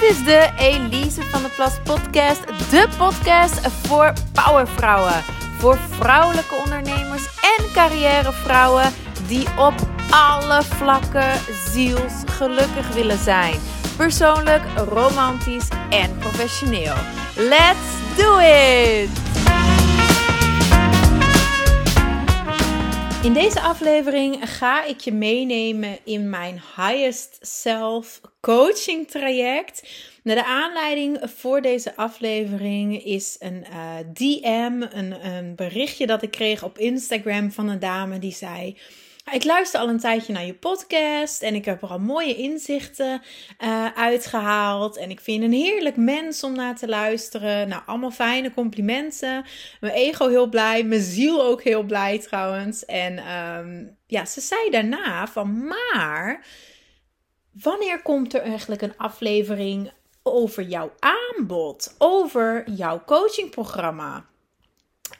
Dit is de Elise van de Plas podcast. De podcast voor powervrouwen. Voor vrouwelijke ondernemers en carrièrevrouwen die op alle vlakken zielsgelukkig willen zijn. Persoonlijk, romantisch en professioneel. Let's do it! In deze aflevering ga ik je meenemen in mijn Highest Self coaching traject. Nou, de aanleiding voor deze aflevering is een uh, DM, een, een berichtje dat ik kreeg op Instagram van een dame die zei. Ik luister al een tijdje naar je podcast en ik heb er al mooie inzichten uh, uitgehaald. En ik vind een heerlijk mens om naar te luisteren. Nou, allemaal fijne complimenten. Mijn ego heel blij, mijn ziel ook heel blij trouwens. En um, ja, ze zei daarna van, maar wanneer komt er eigenlijk een aflevering over jouw aanbod, over jouw coachingprogramma?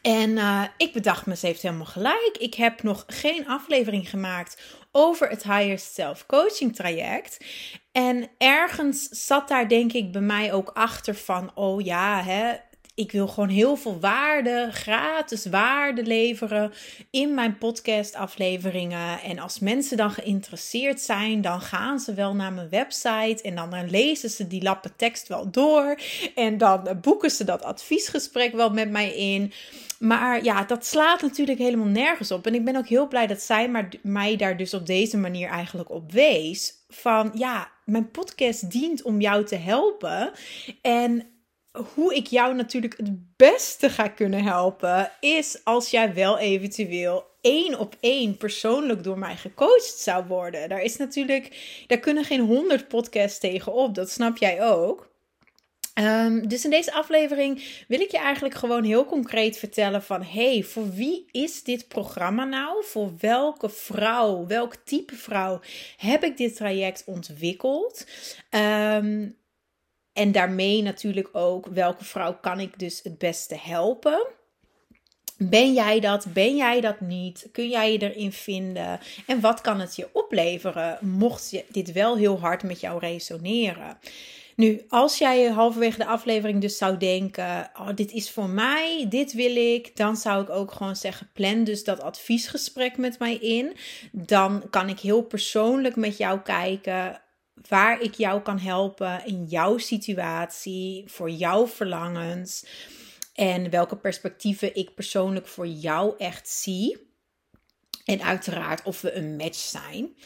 En uh, ik bedacht me, ze heeft helemaal gelijk. Ik heb nog geen aflevering gemaakt over het Higher Self Coaching traject. En ergens zat daar denk ik bij mij ook achter van, oh ja, hè, ik wil gewoon heel veel waarde, gratis waarde leveren in mijn podcastafleveringen. En als mensen dan geïnteresseerd zijn, dan gaan ze wel naar mijn website en dan lezen ze die lappen tekst wel door. En dan boeken ze dat adviesgesprek wel met mij in. Maar ja, dat slaat natuurlijk helemaal nergens op. En ik ben ook heel blij dat zij maar, mij daar dus op deze manier eigenlijk op wees. Van ja, mijn podcast dient om jou te helpen. En hoe ik jou natuurlijk het beste ga kunnen helpen, is als jij wel eventueel één op één persoonlijk door mij gecoacht zou worden. Daar is natuurlijk, daar kunnen geen honderd podcasts tegenop. Dat snap jij ook. Um, dus in deze aflevering wil ik je eigenlijk gewoon heel concreet vertellen van hey, voor wie is dit programma nou? Voor welke vrouw, welk type vrouw heb ik dit traject ontwikkeld? Um, en daarmee natuurlijk ook welke vrouw kan ik dus het beste helpen. Ben jij dat? Ben jij dat niet? Kun jij je erin vinden? En wat kan het je opleveren mocht je dit wel heel hard met jou resoneren? Nu, als jij halverwege de aflevering dus zou denken: oh, dit is voor mij, dit wil ik, dan zou ik ook gewoon zeggen: plan dus dat adviesgesprek met mij in. Dan kan ik heel persoonlijk met jou kijken waar ik jou kan helpen in jouw situatie, voor jouw verlangens en welke perspectieven ik persoonlijk voor jou echt zie. En uiteraard of we een match zijn.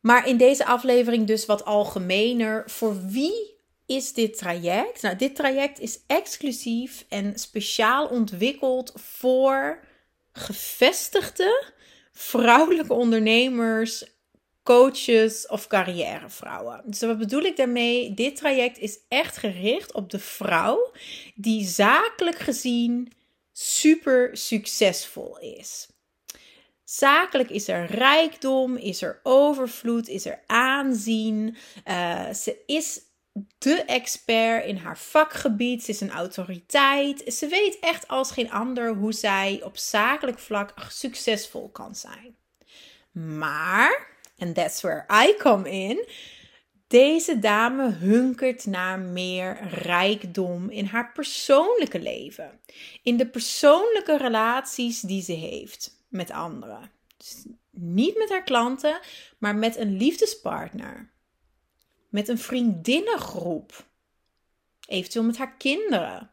Maar in deze aflevering dus wat algemener. Voor wie is dit traject? Nou, dit traject is exclusief en speciaal ontwikkeld voor gevestigde vrouwelijke ondernemers coaches of carrièrevrouwen. Dus wat bedoel ik daarmee? Dit traject is echt gericht op de vrouw die zakelijk gezien super succesvol is. Zakelijk is er rijkdom, is er overvloed, is er aanzien. Uh, ze is de expert in haar vakgebied. Ze is een autoriteit. Ze weet echt als geen ander hoe zij op zakelijk vlak succesvol kan zijn. Maar And that's where I come in. Deze dame hunkert naar meer rijkdom in haar persoonlijke leven. In de persoonlijke relaties die ze heeft met anderen. Dus niet met haar klanten, maar met een liefdespartner. Met een vriendinnengroep. Eventueel met haar kinderen.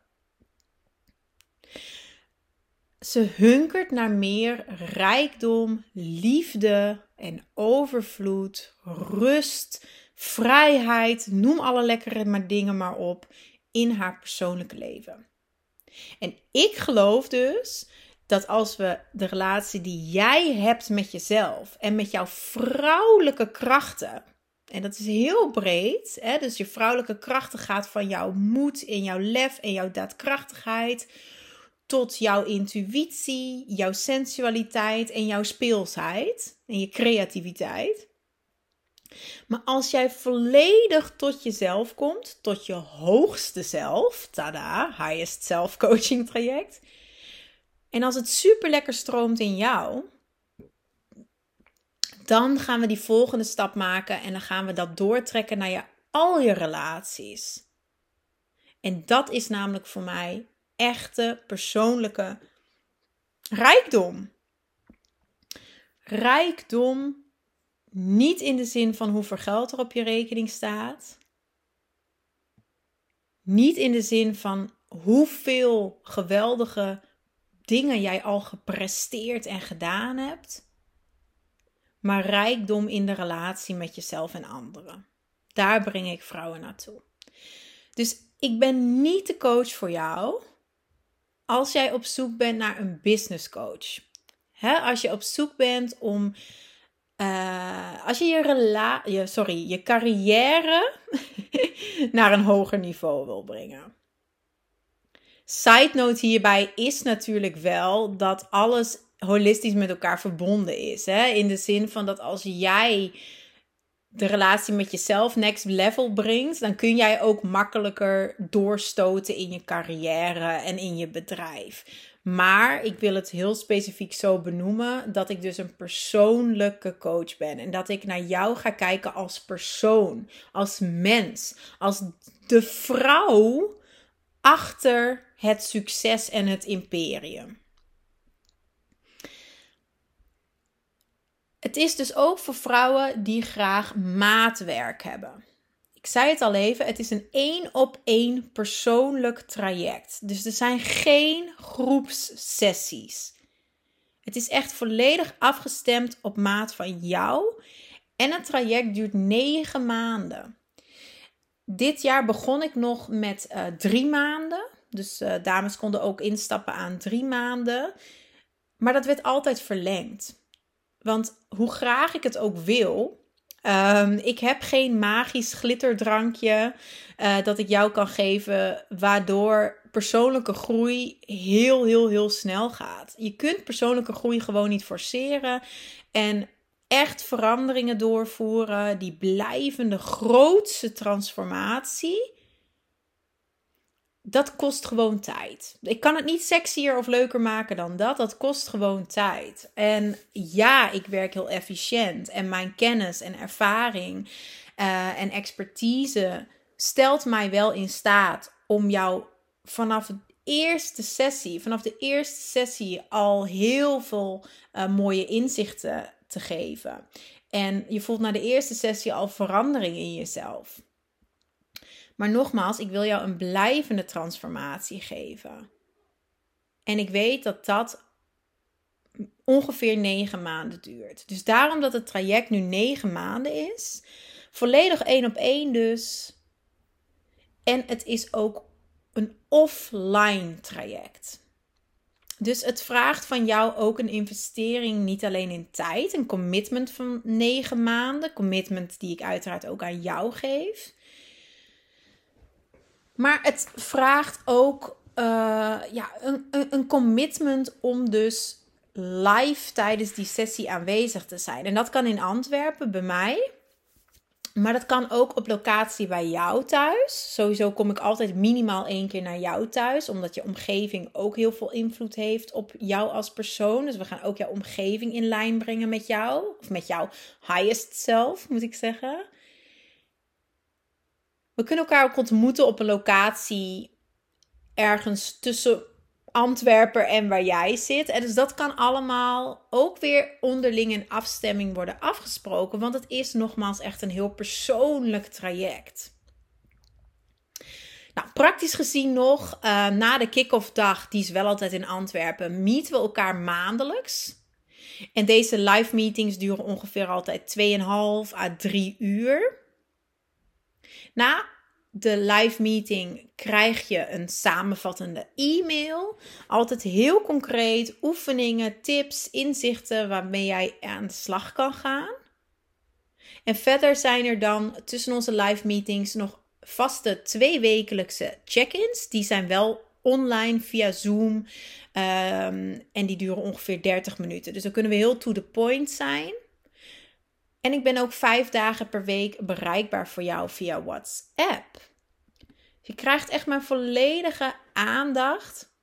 Ze hunkert naar meer rijkdom, liefde en overvloed, rust, vrijheid, noem alle lekkere maar dingen maar op in haar persoonlijke leven. En ik geloof dus dat als we de relatie die jij hebt met jezelf en met jouw vrouwelijke krachten, en dat is heel breed, hè, dus je vrouwelijke krachten gaat van jouw moed en jouw lef en jouw daadkrachtigheid tot jouw intuïtie, jouw sensualiteit en jouw speelsheid en je creativiteit. Maar als jij volledig tot jezelf komt, tot je hoogste zelf, tada, highest self coaching traject. En als het super lekker stroomt in jou, dan gaan we die volgende stap maken en dan gaan we dat doortrekken naar je al je relaties. En dat is namelijk voor mij echte persoonlijke rijkdom. Rijkdom niet in de zin van hoeveel geld er op je rekening staat. Niet in de zin van hoeveel geweldige dingen jij al gepresteerd en gedaan hebt. Maar rijkdom in de relatie met jezelf en anderen. Daar breng ik vrouwen naartoe. Dus ik ben niet de coach voor jou als jij op zoek bent naar een business coach. als je op zoek bent om. Uh, als je je, rela je, sorry, je carrière naar een hoger niveau wil brengen. Side note hierbij is natuurlijk wel dat alles holistisch met elkaar verbonden is. Hè? In de zin van dat als jij de relatie met jezelf next level brengt, dan kun jij ook makkelijker doorstoten in je carrière en in je bedrijf. Maar ik wil het heel specifiek zo benoemen dat ik dus een persoonlijke coach ben. En dat ik naar jou ga kijken als persoon, als mens, als de vrouw achter het succes en het imperium. Het is dus ook voor vrouwen die graag maatwerk hebben. Ik zei het al even, het is een één op één persoonlijk traject. Dus er zijn geen groepssessies. Het is echt volledig afgestemd op maat van jou. En het traject duurt negen maanden. Dit jaar begon ik nog met uh, drie maanden. Dus uh, dames konden ook instappen aan drie maanden. Maar dat werd altijd verlengd. Want hoe graag ik het ook wil, Um, ik heb geen magisch glitterdrankje uh, dat ik jou kan geven, waardoor persoonlijke groei heel, heel, heel snel gaat. Je kunt persoonlijke groei gewoon niet forceren en echt veranderingen doorvoeren, die blijvende grootste transformatie dat kost gewoon tijd. Ik kan het niet sexier of leuker maken dan dat. Dat kost gewoon tijd. En ja, ik werk heel efficiënt. En mijn kennis en ervaring uh, en expertise stelt mij wel in staat om jou vanaf de eerste sessie, vanaf de eerste sessie al heel veel uh, mooie inzichten te geven. En je voelt na de eerste sessie al verandering in jezelf. Maar nogmaals, ik wil jou een blijvende transformatie geven. En ik weet dat dat ongeveer negen maanden duurt. Dus daarom dat het traject nu negen maanden is. Volledig één op één dus. En het is ook een offline traject. Dus het vraagt van jou ook een investering, niet alleen in tijd, een commitment van negen maanden. Commitment die ik uiteraard ook aan jou geef. Maar het vraagt ook uh, ja, een, een commitment om dus live tijdens die sessie aanwezig te zijn. En dat kan in Antwerpen bij mij. Maar dat kan ook op locatie bij jou thuis. Sowieso kom ik altijd minimaal één keer naar jou thuis. Omdat je omgeving ook heel veel invloed heeft op jou als persoon. Dus we gaan ook jouw omgeving in lijn brengen met jou. Of met jouw highest self, moet ik zeggen. We kunnen elkaar ook ontmoeten op een locatie ergens tussen Antwerpen en waar jij zit. En dus dat kan allemaal ook weer onderling in afstemming worden afgesproken. Want het is nogmaals echt een heel persoonlijk traject. Nou, praktisch gezien nog, uh, na de kick-off dag, die is wel altijd in Antwerpen, meeten we elkaar maandelijks. En deze live meetings duren ongeveer altijd 2,5 à 3 uur. Na de live meeting krijg je een samenvattende e-mail. Altijd heel concreet oefeningen, tips, inzichten waarmee jij aan de slag kan gaan. En verder zijn er dan tussen onze live meetings nog vaste tweewekelijkse check-ins. Die zijn wel online via Zoom. Um, en die duren ongeveer 30 minuten. Dus dan kunnen we heel to the point zijn. En ik ben ook vijf dagen per week bereikbaar voor jou via WhatsApp. Je krijgt echt mijn volledige aandacht.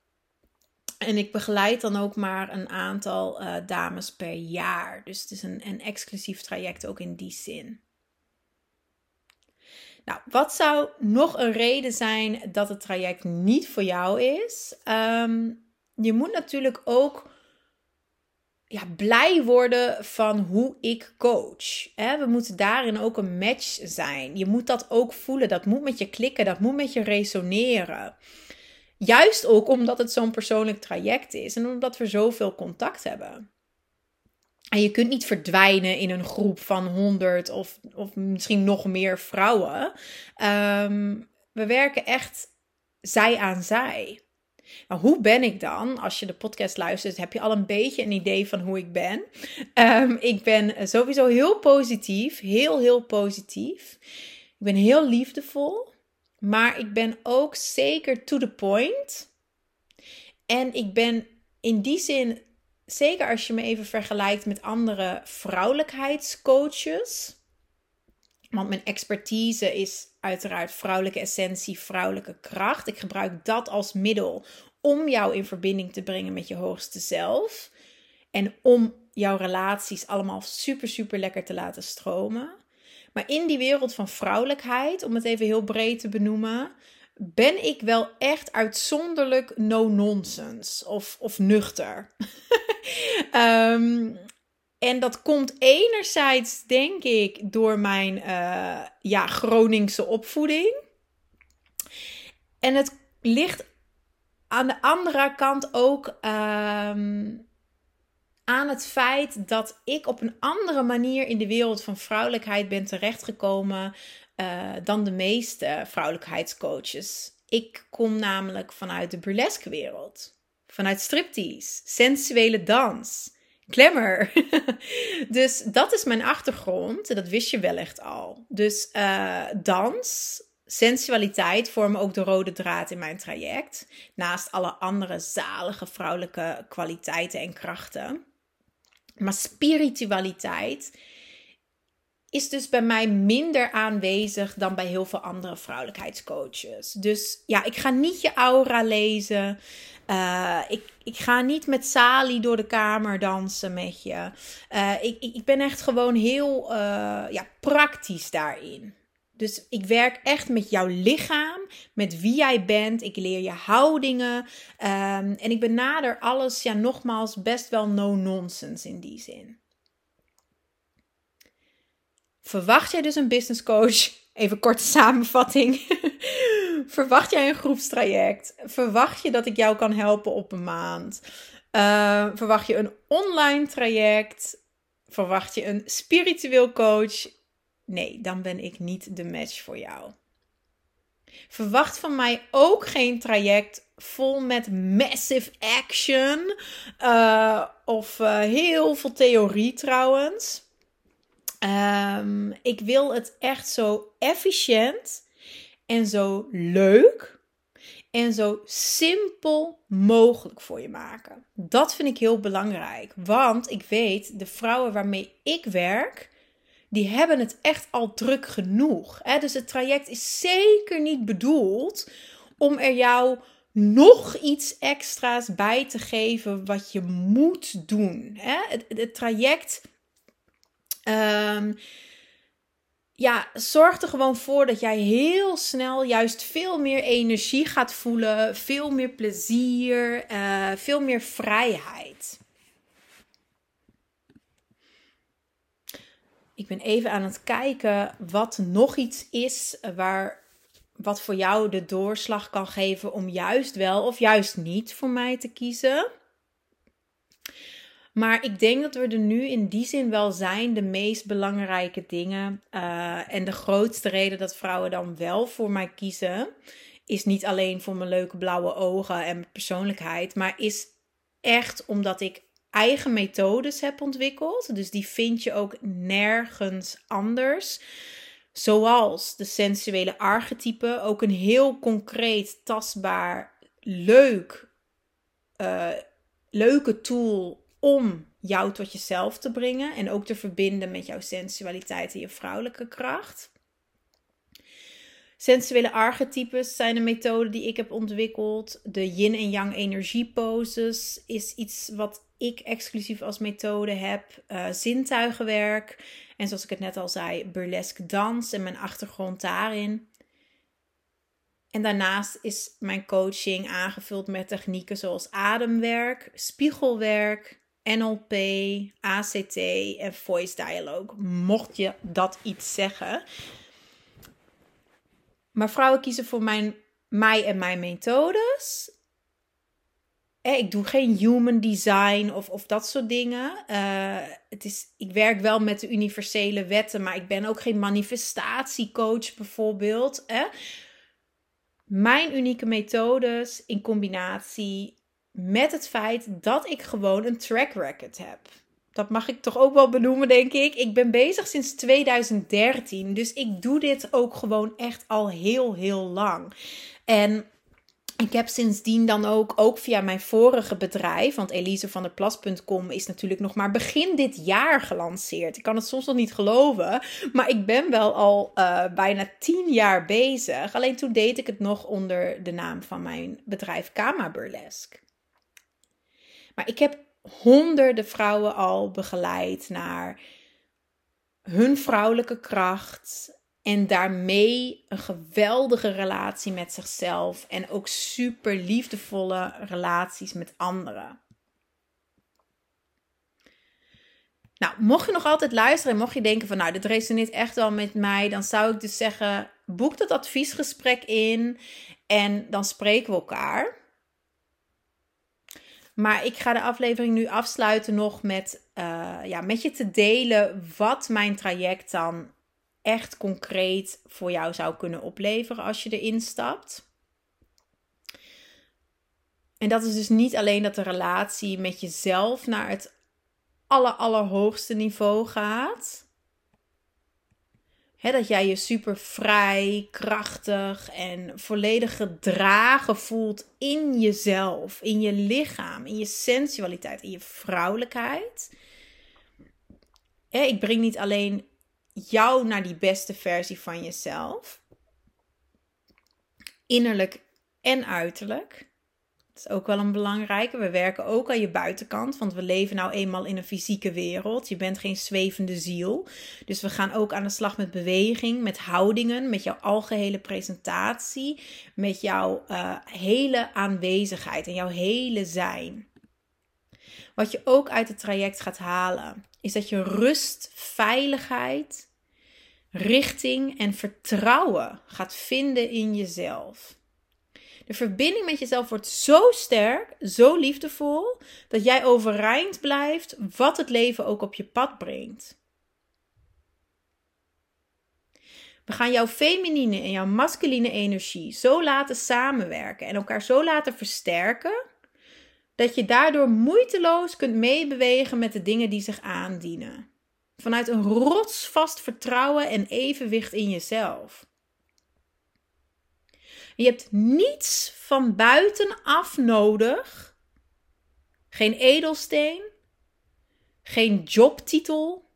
En ik begeleid dan ook maar een aantal uh, dames per jaar. Dus het is een, een exclusief traject ook in die zin. Nou, wat zou nog een reden zijn dat het traject niet voor jou is? Ehm, je moet natuurlijk ook ja, blij worden van hoe ik coach. We moeten daarin ook een match zijn. Je moet dat ook voelen. Dat moet met je klikken. Dat moet met je resoneren. Juist ook omdat het zo'n persoonlijk traject is en omdat we zoveel contact hebben. En je kunt niet verdwijnen in een groep van honderd of, of misschien nog meer vrouwen. Ehm, we werken echt zij aan zij. Maar hoe ben ik dan? Als je de podcast luistert, heb je al een beetje een idee van hoe ik ben. Ehm, ik ben sowieso heel positief, heel, heel positief. Ik ben heel liefdevol, maar ik ben ook zeker to the point. En ik ben in die zin, zeker als je me even vergelijkt met andere vrouwelijkheidscoaches. Want mijn expertise is uiteraard vrouwelijke essentie, vrouwelijke kracht. Ik gebruik dat als middel om jou in verbinding te brengen met je hoogste zelf. En om jouw relaties allemaal super, super lekker te laten stromen. Maar in die wereld van vrouwelijkheid, om het even heel breed te benoemen, ben ik wel echt uitzonderlijk no-nonsense of, of nuchter. um, En dat komt enerzijds, denk ik, door mijn uh, ja, Groningse opvoeding. En het ligt aan de andere kant ook um, aan het feit dat ik op een andere manier in de wereld van vrouwelijkheid ben terechtgekomen uh, dan de meeste vrouwelijkheidscoaches. Ik kom namelijk vanuit de burlesque wereld, vanuit striptease, sensuele dans glamour. dus dat is mijn achtergrond. Dat wist je wellicht al. Dus uh, dans, sensualiteit vormen ook de rode draad in mijn traject. Naast alle andere zalige vrouwelijke kwaliteiten en krachten. Maar spiritualiteit is dus bij mij minder aanwezig dan bij heel veel andere vrouwelijkheidscoaches. Dus ja, ik ga niet je aura lezen. Uh, ik, ik ga niet met Sali door de kamer dansen met je. Uh, ik, ik ben echt gewoon heel uh, ja, praktisch daarin. Dus ik werk echt met jouw lichaam, met wie jij bent. Ik leer je houdingen. Um, en ik benader alles, ja, nogmaals, best wel no-nonsense in die zin. Verwacht jij dus een business coach? Even korte samenvatting. Verwacht jij een groepstraject? Verwacht je dat ik jou kan helpen op een maand? Uh, verwacht je een online traject? Verwacht je een spiritueel coach? Nee, dan ben ik niet de match voor jou. Verwacht van mij ook geen traject vol met massive action uh, of uh, heel veel theorie trouwens. Um, ik wil het echt zo efficiënt en zo leuk en zo simpel mogelijk voor je maken. Dat vind ik heel belangrijk, want ik weet de vrouwen waarmee ik werk, die hebben het echt al druk genoeg. Hè? Dus het traject is zeker niet bedoeld om er jou nog iets extra's bij te geven wat je moet doen. Hè? Het traject. Um, ja, zorg er gewoon voor dat jij heel snel juist veel meer energie gaat voelen, veel meer plezier, uh, veel meer vrijheid. Ik ben even aan het kijken wat nog iets is waar wat voor jou de doorslag kan geven om juist wel of juist niet voor mij te kiezen. Maar ik denk dat we er nu in die zin wel zijn, de meest belangrijke dingen. Uh, en de grootste reden dat vrouwen dan wel voor mij kiezen, is niet alleen voor mijn leuke blauwe ogen en mijn persoonlijkheid, maar is echt omdat ik eigen methodes heb ontwikkeld. Dus die vind je ook nergens anders. Zoals de sensuele archetype, ook een heel concreet, tastbaar, leuk, uh, leuke tool om jou tot jezelf te brengen en ook te verbinden met jouw sensualiteit en je vrouwelijke kracht. Sensuele archetypes zijn een methode die ik heb ontwikkeld. De yin en yang energieposes is iets wat ik exclusief als methode heb. Uh, zintuigenwerk En zoals ik het net al zei, burlesque dans en mijn achtergrond daarin. En daarnaast is mijn coaching aangevuld met technieken zoals ademwerk, spiegelwerk, NLP, ACT en voice dialogue. Mocht je dat iets zeggen. Maar vrouwen kiezen voor mijn, mij en mijn methodes. Eh, ik doe geen human design of, of dat soort dingen. Uh, het is, ik werk wel met de universele wetten, maar ik ben ook geen manifestatiecoach bijvoorbeeld. Eh. Mijn unieke methodes in combinatie met het feit dat ik gewoon een track record heb. Dat mag ik toch ook wel benoemen, denk ik. Ik ben bezig sinds 2013. Dus ik doe dit ook gewoon echt al heel, heel lang. En ik heb sindsdien dan ook, ook via mijn vorige bedrijf, want elisevanderplas.com is natuurlijk nog maar begin dit jaar gelanceerd. Ik kan het soms nog niet geloven, maar ik ben wel al uh, bijna tien jaar bezig. Alleen toen deed ik het nog onder de naam van mijn bedrijf Kama Burlesque. Maar ik heb honderden vrouwen al begeleid naar hun vrouwelijke kracht. En daarmee een geweldige relatie met zichzelf. En ook super liefdevolle relaties met anderen. Nou, mocht je nog altijd luisteren en mocht je denken van nou, dit resoneert echt wel met mij, dan zou ik dus zeggen, boek dat adviesgesprek in en dan spreken we elkaar. Maar ik ga de aflevering nu afsluiten nog met, uh, ja, met je te delen wat mijn traject dan echt concreet voor jou zou kunnen opleveren als je erin stapt. En dat is dus niet alleen dat de relatie met jezelf naar het aller, allerhoogste niveau gaat dat jij je super vrij, krachtig en volledig gedragen voelt in jezelf, in je lichaam, in je sensualiteit, in je vrouwelijkheid. ik breng niet alleen jou naar die beste versie van jezelf, innerlijk en uiterlijk. Dat is ook wel een belangrijke. We werken ook aan je buitenkant, want we leven nou eenmaal in een fysieke wereld. Je bent geen zwevende ziel. Dus we gaan ook aan de slag met beweging, met houdingen, met jouw algehele presentatie, met jouw uh, hele aanwezigheid en jouw hele zijn. Wat je ook uit het traject gaat halen, is dat je rust, veiligheid, richting en vertrouwen gaat vinden in jezelf. De verbinding met jezelf wordt zo sterk, zo liefdevol, dat jij overeind blijft wat het leven ook op je pad brengt. We gaan jouw feminine en jouw masculine energie zo laten samenwerken en elkaar zo laten versterken, dat je daardoor moeiteloos kunt meebewegen met de dingen die zich aandienen. Vanuit een rotsvast vertrouwen en evenwicht in jezelf. Je hebt niets van buitenaf nodig. Geen edelsteen, geen jobtitel,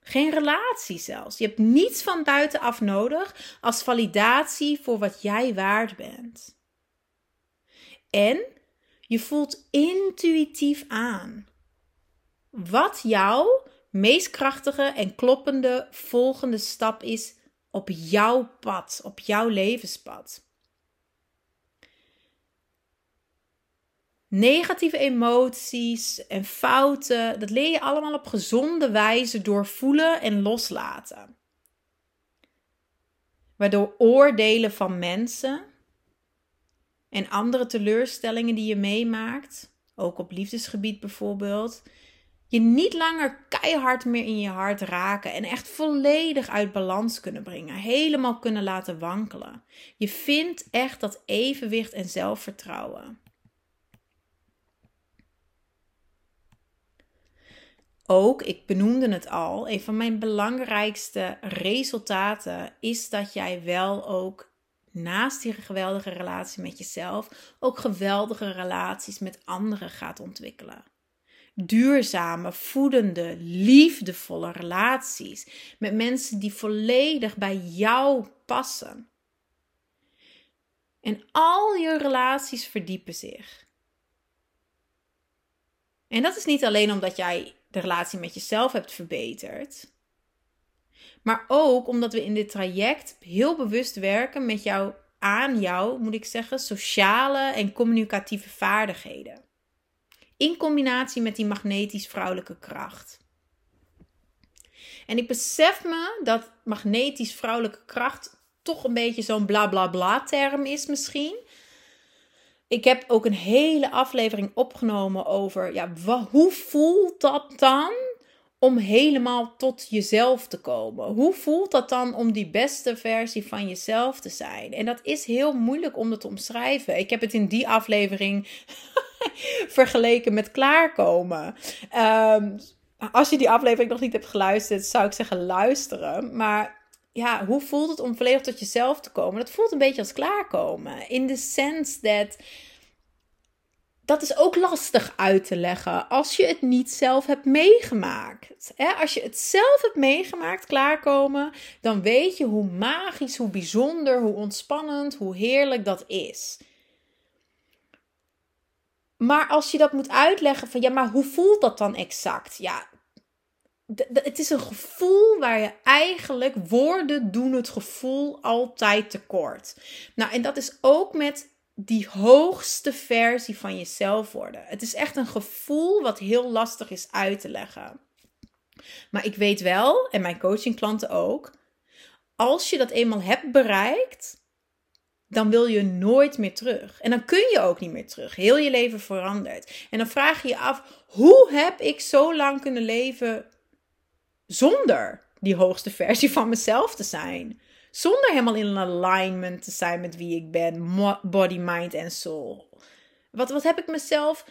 geen relatie zelfs. Je hebt niets van buitenaf nodig als validatie voor wat jij waard bent. En je voelt intuïtief aan wat jouw meest krachtige en kloppende volgende stap is op jouw pad, op jouw levenspad. Negatieve emoties en fouten, dat leer je allemaal op gezonde wijze door voelen en loslaten. Waardoor oordelen van mensen en andere teleurstellingen die je meemaakt, ook op liefdesgebied bijvoorbeeld, je niet langer keihard meer in je hart raken en echt volledig uit balans kunnen brengen, helemaal kunnen laten wankelen. Je vindt echt dat evenwicht en zelfvertrouwen. Ook, ik benoemde het al, een van mijn belangrijkste resultaten is dat jij wel ook naast die geweldige relatie met jezelf ook geweldige relaties met anderen gaat ontwikkelen. Duurzame, voedende, liefdevolle relaties met mensen die volledig bij jou passen. En al je relaties verdiepen zich. En dat is niet alleen omdat jij de relatie met jezelf hebt verbeterd. Maar ook omdat we in dit traject heel bewust werken met jou, aan jou, moet ik zeggen, sociale en communicatieve vaardigheden. In combinatie met die magnetisch vrouwelijke kracht. En ik besef me dat magnetisch vrouwelijke kracht toch een beetje zo'n bla bla bla term is misschien. Ik heb ook een hele aflevering opgenomen over ja, hoe voelt dat dan om helemaal tot jezelf te komen? Hoe voelt dat dan om die beste versie van jezelf te zijn? En dat is heel moeilijk om dat te omschrijven. Ik heb het in die aflevering vergeleken met klaarkomen. Um, als je die aflevering nog niet hebt geluisterd, zou ik zeggen luisteren. Maar ja, hoe voelt het om volledig tot jezelf te komen? Dat voelt een beetje als klaarkomen. In the sense that. Dat is ook lastig uit te leggen als je het niet zelf hebt meegemaakt. Als je het zelf hebt meegemaakt, klaarkomen, dan weet je hoe magisch, hoe bijzonder, hoe ontspannend, hoe heerlijk dat is. Maar als je dat moet uitleggen van ja, maar hoe voelt dat dan exact? Ja, het is een gevoel waar je eigenlijk woorden doen het gevoel altijd tekort. Nou, en dat is ook met die hoogste versie van jezelf worden. Het is echt een gevoel wat heel lastig is uit te leggen. Maar ik weet wel, en mijn coachingklanten ook, als je dat eenmaal hebt bereikt, dan wil je nooit meer terug. En dan kun je ook niet meer terug. Heel je leven verandert. En dan vraag je je af: hoe heb ik zo lang kunnen leven zonder die hoogste versie van mezelf te zijn? Zonder helemaal in alignment te zijn met wie ik ben, body, mind en soul. Wat, wat heb ik mezelf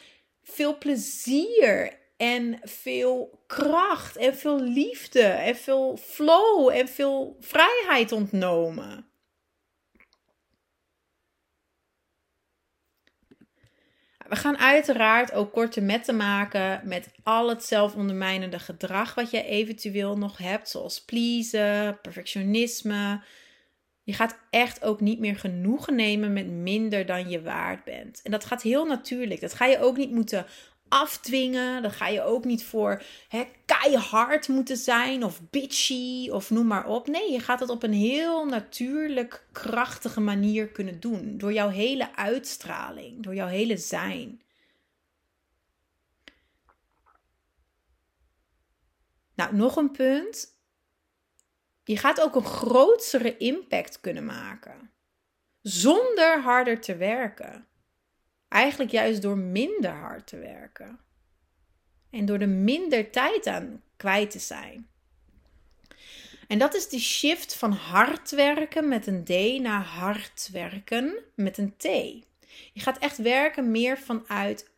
veel plezier en veel kracht en veel liefde en veel flow en veel vrijheid ontnomen? We gaan uiteraard ook korte metten maken met al het zelfondermijnende gedrag wat je eventueel nog hebt, zoals pleasen, perfectionisme. Je gaat echt ook niet meer genoegen nemen met minder dan je waard bent. En dat gaat heel natuurlijk. Dat ga je ook niet moeten afdwingen. Dan ga je ook niet voor hè, keihard moeten zijn of bitchy of noem maar op. Nee, je gaat het op een heel natuurlijk krachtige manier kunnen doen. Door jouw hele uitstraling, door jouw hele zijn. Nou, nog een punt. Je gaat ook een grotere impact kunnen maken. Zonder harder te werken. Eigenlijk juist door minder hard te werken. En door er minder tijd aan kwijt te zijn. En dat is de shift van hard werken met een D naar hard werken met een T. Je gaat echt werken meer vanuit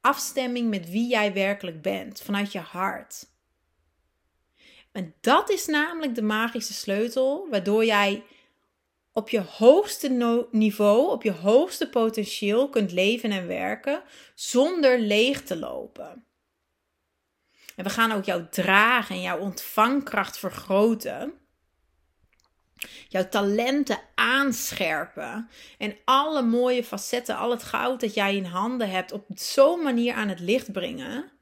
afstemming met wie jij werkelijk bent, vanuit je hart. En dat is namelijk de magische sleutel waardoor jij op je hoogste niveau, op je hoogste potentieel kunt leven en werken zonder leeg te lopen. En we gaan ook jouw dragen en jouw ontvangkracht vergroten. Jouw talenten aanscherpen. En alle mooie facetten, al het goud dat jij in handen hebt, op zo'n manier aan het licht brengen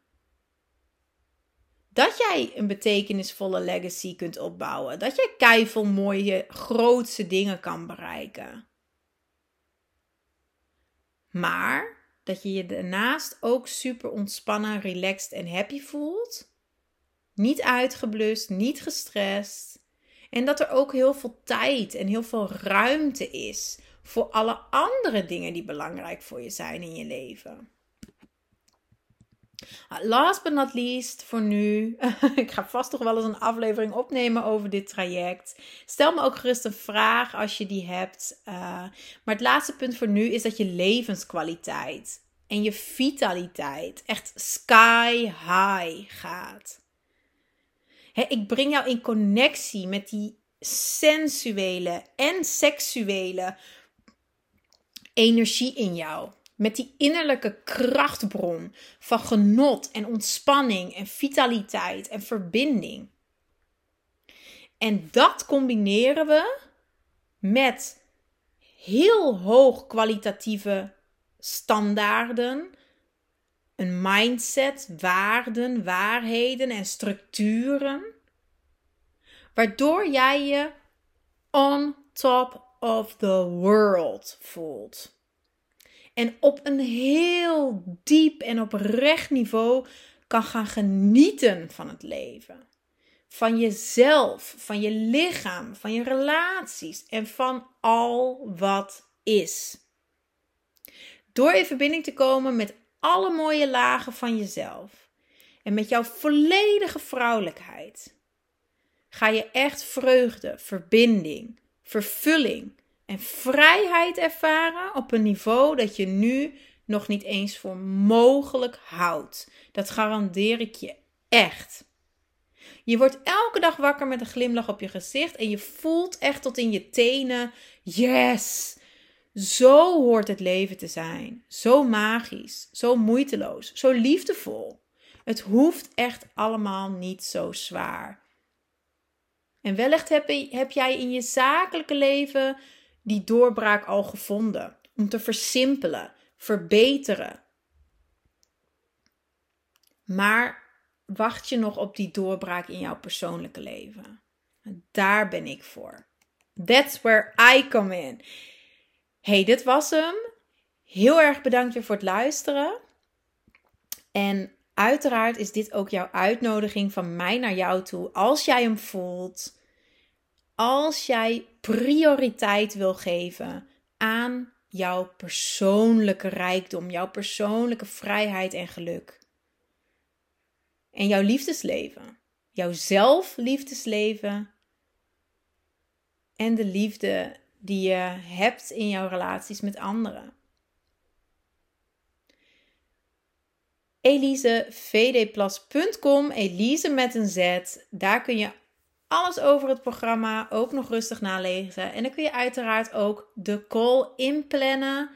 dat jij een betekenisvolle legacy kunt opbouwen. Dat jij keiveel mooie, grootste dingen kan bereiken. Maar dat je je daarnaast ook super ontspannen, relaxed en happy voelt. Niet uitgeblust, niet gestrest. En dat er ook heel veel tijd en heel veel ruimte is voor alle andere dingen die belangrijk voor je zijn in je leven. Last but not least, voor nu. ik ga vast toch wel eens een aflevering opnemen over dit traject. Stel me ook gerust een vraag als je die hebt. Uh, maar het laatste punt voor nu is dat je levenskwaliteit en je vitaliteit echt sky high gaat. ik breng jou in connectie met die sensuele en seksuele energie in jou. Met die innerlijke krachtbron van genot en ontspanning en vitaliteit en verbinding. En dat combineren we met heel hoog kwalitatieve standaarden, een mindset, waarden, waarheden en structuren waardoor jij je on top of the world voelt. En op een heel diep en oprecht niveau kan gaan genieten van het leven. Van jezelf, van je lichaam, van je relaties en van al wat is. Door in verbinding te komen met alle mooie lagen van jezelf en met jouw volledige vrouwelijkheid, ga je echt vreugde, verbinding, vervulling en vrijheid ervaren op een niveau dat je nu nog niet eens voor mogelijk houdt. Dat garandeer ik je echt. Je wordt elke dag wakker met een glimlach op je gezicht en je voelt echt tot in je tenen: yes! Zo hoort het leven te zijn. Zo magisch, zo moeiteloos, zo liefdevol. Het hoeft echt allemaal niet zo zwaar. En wellicht heb, heb jij in je zakelijke leven die doorbraak al gevonden. Om te versimpelen, verbeteren. Maar wacht je nog op die doorbraak in jouw persoonlijke leven? Daar ben ik voor. That's where I come in. Hey, dit was hem. Heel erg bedankt weer voor het luisteren. En uiteraard is dit ook jouw uitnodiging van mij naar jou toe. Als jij hem voelt, als jij prioriteit wil geven aan jouw persoonlijke rijkdom, jouw persoonlijke vrijheid en geluk. En jouw liefdesleven, jouw zelfliefdesleven en de liefde die je hebt in jouw relaties met anderen. elisevdplas.com, Elise met een Z. Daar kun je alles over het programma ook nog rustig nalezen. En dan kun je uiteraard ook de call inplannen.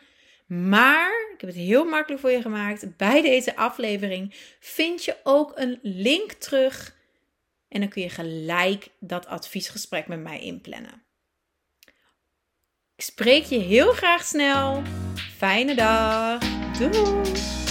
Maar, ik heb het heel makkelijk voor je gemaakt. Bij deze aflevering vind je ook een link terug. En dan kun je gelijk dat adviesgesprek met mij inplannen. Ik spreek je heel graag snel. Fijne dag. Doei!